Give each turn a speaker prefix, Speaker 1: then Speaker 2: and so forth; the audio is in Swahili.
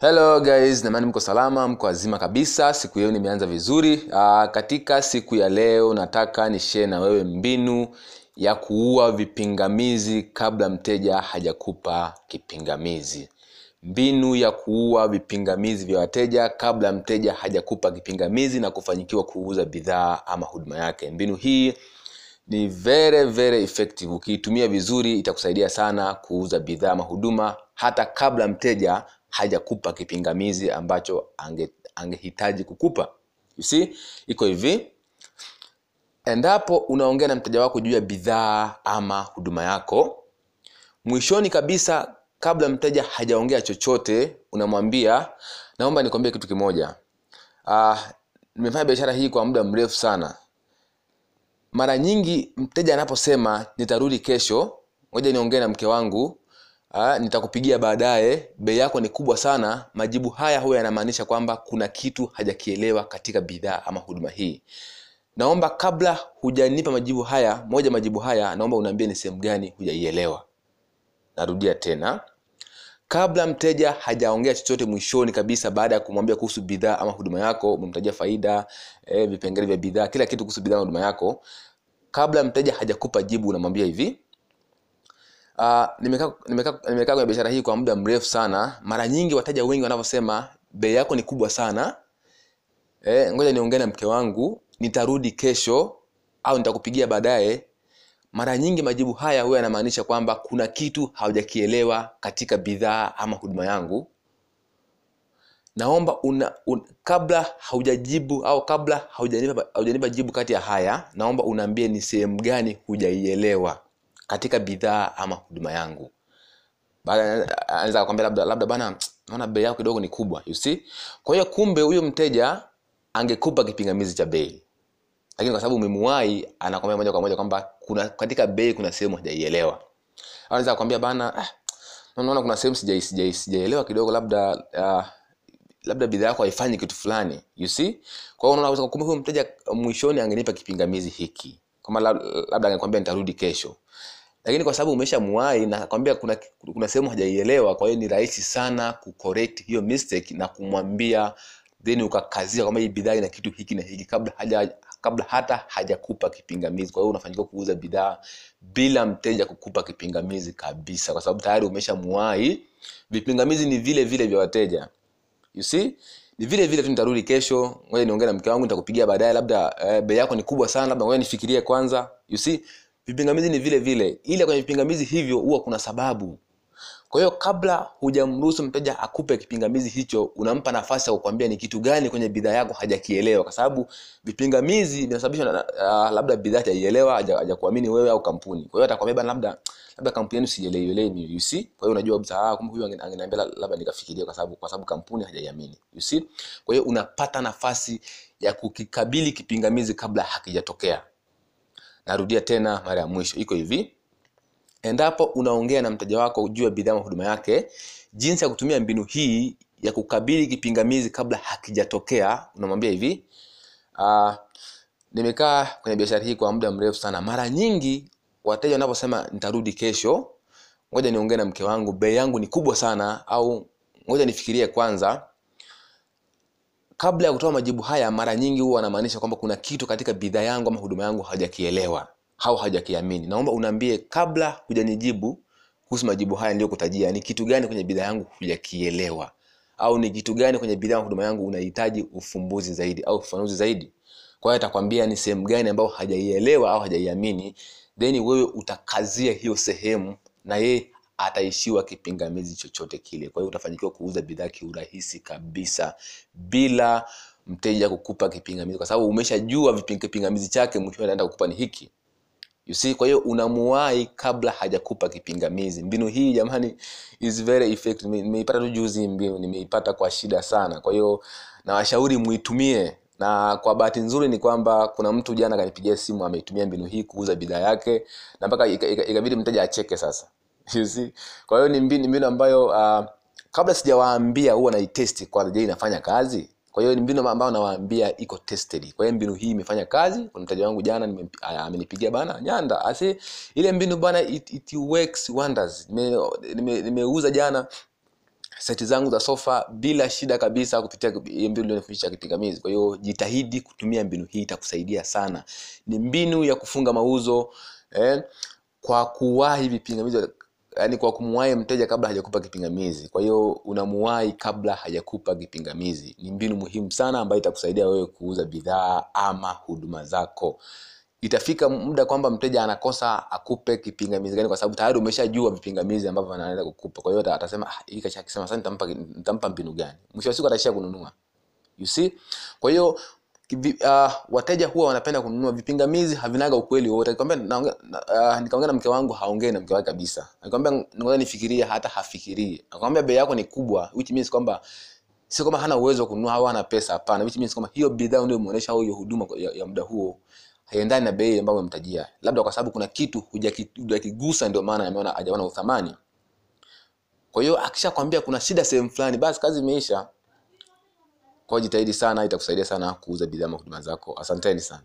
Speaker 1: hello guys. Namani mko salama mko wazima kabisa. Siku hiyo nimeanza vizuri. Aa, katika siku ya leo nataka nishee na wewe mbinu ya kuua vipingamizi kabla mteja hajakupa kipingamizi. Mbinu ya kuua vipingamizi vya wateja kabla mteja hajakupa kipingamizi na kufanyikiwa kuuza bidhaa ama huduma yake. Mbinu hii ni very very effective. Ukiitumia vizuri itakusaidia sana kuuza bidhaa ama huduma hata kabla mteja hajakupa kipingamizi ambacho ange, angehitaji kukupa. You see? Iko hivi. Endapo unaongea na mteja wako juu ya bidhaa ama huduma yako mwishoni kabisa kabla mteja hajaongea chochote unamwambia naomba nikwambie kitu kimoja. Uh, nimefanya biashara hii kwa muda mrefu sana. Mara nyingi mteja anaposema nitarudi kesho ngoja niongee na mke wangu Aa, nitakupigia baadaye. Bei yako ni kubwa sana. Majibu haya huwa yanamaanisha kwamba kuna kitu hajakielewa katika bidhaa ama huduma hii. Naomba kabla hujanipa majibu haya moja majibu haya naomba unaambie ni sehemu gani hujaielewa. Narudia tena. Kabla mteja hajaongea chochote mwishoni kabisa baada ya kumwambia kuhusu bidhaa ama huduma yako umemtajia faida e, vipengele vya bidhaa kila kitu kuhusu bidhaa huduma yako kabla mteja hajakupa jibu unamwambia hivi uh, nimekaa nimekaa nimekaa kwenye biashara hii kwa muda mrefu sana. Mara nyingi wateja wengi wanavyosema bei yako ni kubwa sana. Eh, ngoja niongee na mke wangu nitarudi kesho au nitakupigia baadaye. Mara nyingi majibu haya huwa yanamaanisha kwamba kuna kitu haujakielewa katika bidhaa ama huduma yangu. Naomba una, un, kabla haujajibu au kabla haujanipa, haujanipa jibu kati ya haya naomba unaambie ni sehemu gani hujaielewa katika bidhaa ama huduma yangu. Anaweza kwambia labda labda bana naona bei yako kidogo ni kubwa you see? Kwa hiyo kumbe huyo mteja angekupa kipingamizi cha bei. Lakini kwa sababu umemuwai anakwambia moja kwa moja kwamba kuna katika bei kuna sehemu hajaielewa. Anaweza kwambia bana ah, naona kuna sehemu sijai sijai sijaelewa kidogo labda uh, labda bidhaa yako haifanyi kitu fulani you see? Kwa hiyo unaona kumbe huyo mteja mwishoni angenipa kipingamizi hiki. Kama labda angekwambia nitarudi kesho lakini kwa sababu umeshamuwai na kwambia kuna, kuna sehemu hajaielewa kwa hiyo ni rahisi sana kucorrect hiyo mistake na kumwambia then ukakazia kwamba hii bidhaa ina kitu hiki na hiki kabla haja kabla hata hajakupa kipingamizi. Kwa hiyo unafanikiwa kuuza bidhaa bila mteja kukupa kipingamizi kabisa kwa sababu tayari umeshamuwai vipingamizi ni vile vile vya wateja. You see? Ni vile vile tu nitarudi kesho ngoja niongee na mke wangu nitakupigia baadaye labda eh, bei yako ni kubwa sana labda ngoja nifikirie kwanza. You see vipingamizi ni vile vile. Ila kwenye vipingamizi hivyo huwa kuna sababu. Kwa hiyo kabla hujamruhusu mteja akupe kipingamizi hicho unampa nafasi ya kukwambia ni kitu gani kwenye bidhaa yako hajakielewa. Kwa sababu vipingamizi vinasababishwa na uh, labda bidhaa hajaielewa hajakuamini wewe au kampuni. Kwa hiyo atakwambia labda labda kampuni yenu sielewielewi you see. Kwa hiyo unajua ah kumbe huyu angeniambia labda nikafikiria kwa sababu kwa sababu kampuni hajaiamini you see. Kwa hiyo unapata nafasi ya kukikabili kipingamizi kabla hakijatokea narudia tena mara ya mwisho. Iko hivi. Endapo unaongea na mteja wako juu ya bidhaa huduma yake jinsi ya kutumia mbinu hii ya kukabili kipingamizi kabla hakijatokea unamwambia hivi uh, nimekaa kwenye biashara hii kwa muda mrefu sana. Mara nyingi wateja wanaposema nitarudi kesho ngoja niongee na mke wangu bei yangu ni kubwa sana au ngoja nifikirie kwanza kabla ya kutoa majibu haya mara nyingi huwa anamaanisha kwamba kuna kitu katika bidhaa yangu ama huduma yangu hajakielewa au hajakiamini. Naomba unaambie kabla hujanijibu kuhusu majibu haya niliyokutajia ni kitu gani kwenye bidhaa yangu hujakielewa? Au ni kitu gani kwenye bidhaa huduma yangu unahitaji ufumbuzi zaidi au ufafanuzi zaidi? Kwa hiyo atakwambia ni sehemu gani ambayo hajaielewa au hajaiamini then wewe utakazia hiyo sehemu na yeye ataishiwa kipingamizi chochote kile. Kwa hiyo utafanikiwa kuuza bidhaa kiurahisi kabisa bila mteja kukupa kipingamizi. Kwa sababu umeshajua kipingamizi chake mwisho anaenda kukupa ni hiki. You see kwa hiyo unamuwai kabla hajakupa kipingamizi. Mbinu hii jamani is very effective. Nimeipata tu juzi mbinu nimeipata kwa shida sana. Kwa hiyo nawashauri muitumie. Na kwa bahati nzuri ni kwamba kuna mtu jana kanipigia simu ameitumia mbinu hii kuuza bidhaa yake na mpaka ikabidi mteja acheke sasa you see? Kwa hiyo ni mbinu, mbinu ambayo uh, kabla sijawaambia huwa naitesti kwanza je inafanya kazi kwa hiyo ni mbinu ambayo nawaambia iko tested. Kwa hiyo mbinu hii imefanya kazi kuna mteja wangu jana amenipigia bana nyanda ase ile mbinu bana it, it works wonders. Nimeuza nime, nime jana seti zangu za sofa bila shida kabisa kupitia mbinu iliyonifundisha kipingamizi kwa hiyo jitahidi kutumia mbinu hii itakusaidia sana. Ni mbinu ya kufunga mauzo eh, kwa kuwahi vipingamizi yani kwa kumuwai mteja kabla hajakupa kipingamizi. Kwa hiyo unamuwahi kabla hajakupa kipingamizi. Ni mbinu muhimu sana ambayo itakusaidia wewe kuuza bidhaa ama huduma zako. Itafika muda kwamba mteja anakosa akupe kipingamizi gani kwa sababu tayari umeshajua vipingamizi ambavyo anaenda kukupa. Kwa hiyo atasema ah, sasa nitampa nitampa mbinu gani? Mwisho wa siku ataishia kununua. You see? Kwa hiyo uh, wateja huwa wanapenda kununua vipingamizi havinaga ukweli wote nikamwambia uh, nikaongea na mke wangu haongei na mke wake kabisa. Nikamwambia ngoja nifikirie hata hafikirie. Nikamwambia bei yako ni kubwa which means kwamba sio kama hana uwezo wa kununua au hana pesa hapana. Which means kwamba hiyo bidhaa ndio imeonyesha au hiyo huduma ya, ya muda huo haiendani na bei ambayo umemtajia. Labda kwa sababu kuna kitu hujakigusa ndio maana ameona hajaona uthamani. Kwa hiyo akishakwambia kuna shida sehemu fulani basi kazi imeisha kwa jitahidi sana itakusaidia sana kuuza bidhaa huduma zako. Asanteni sana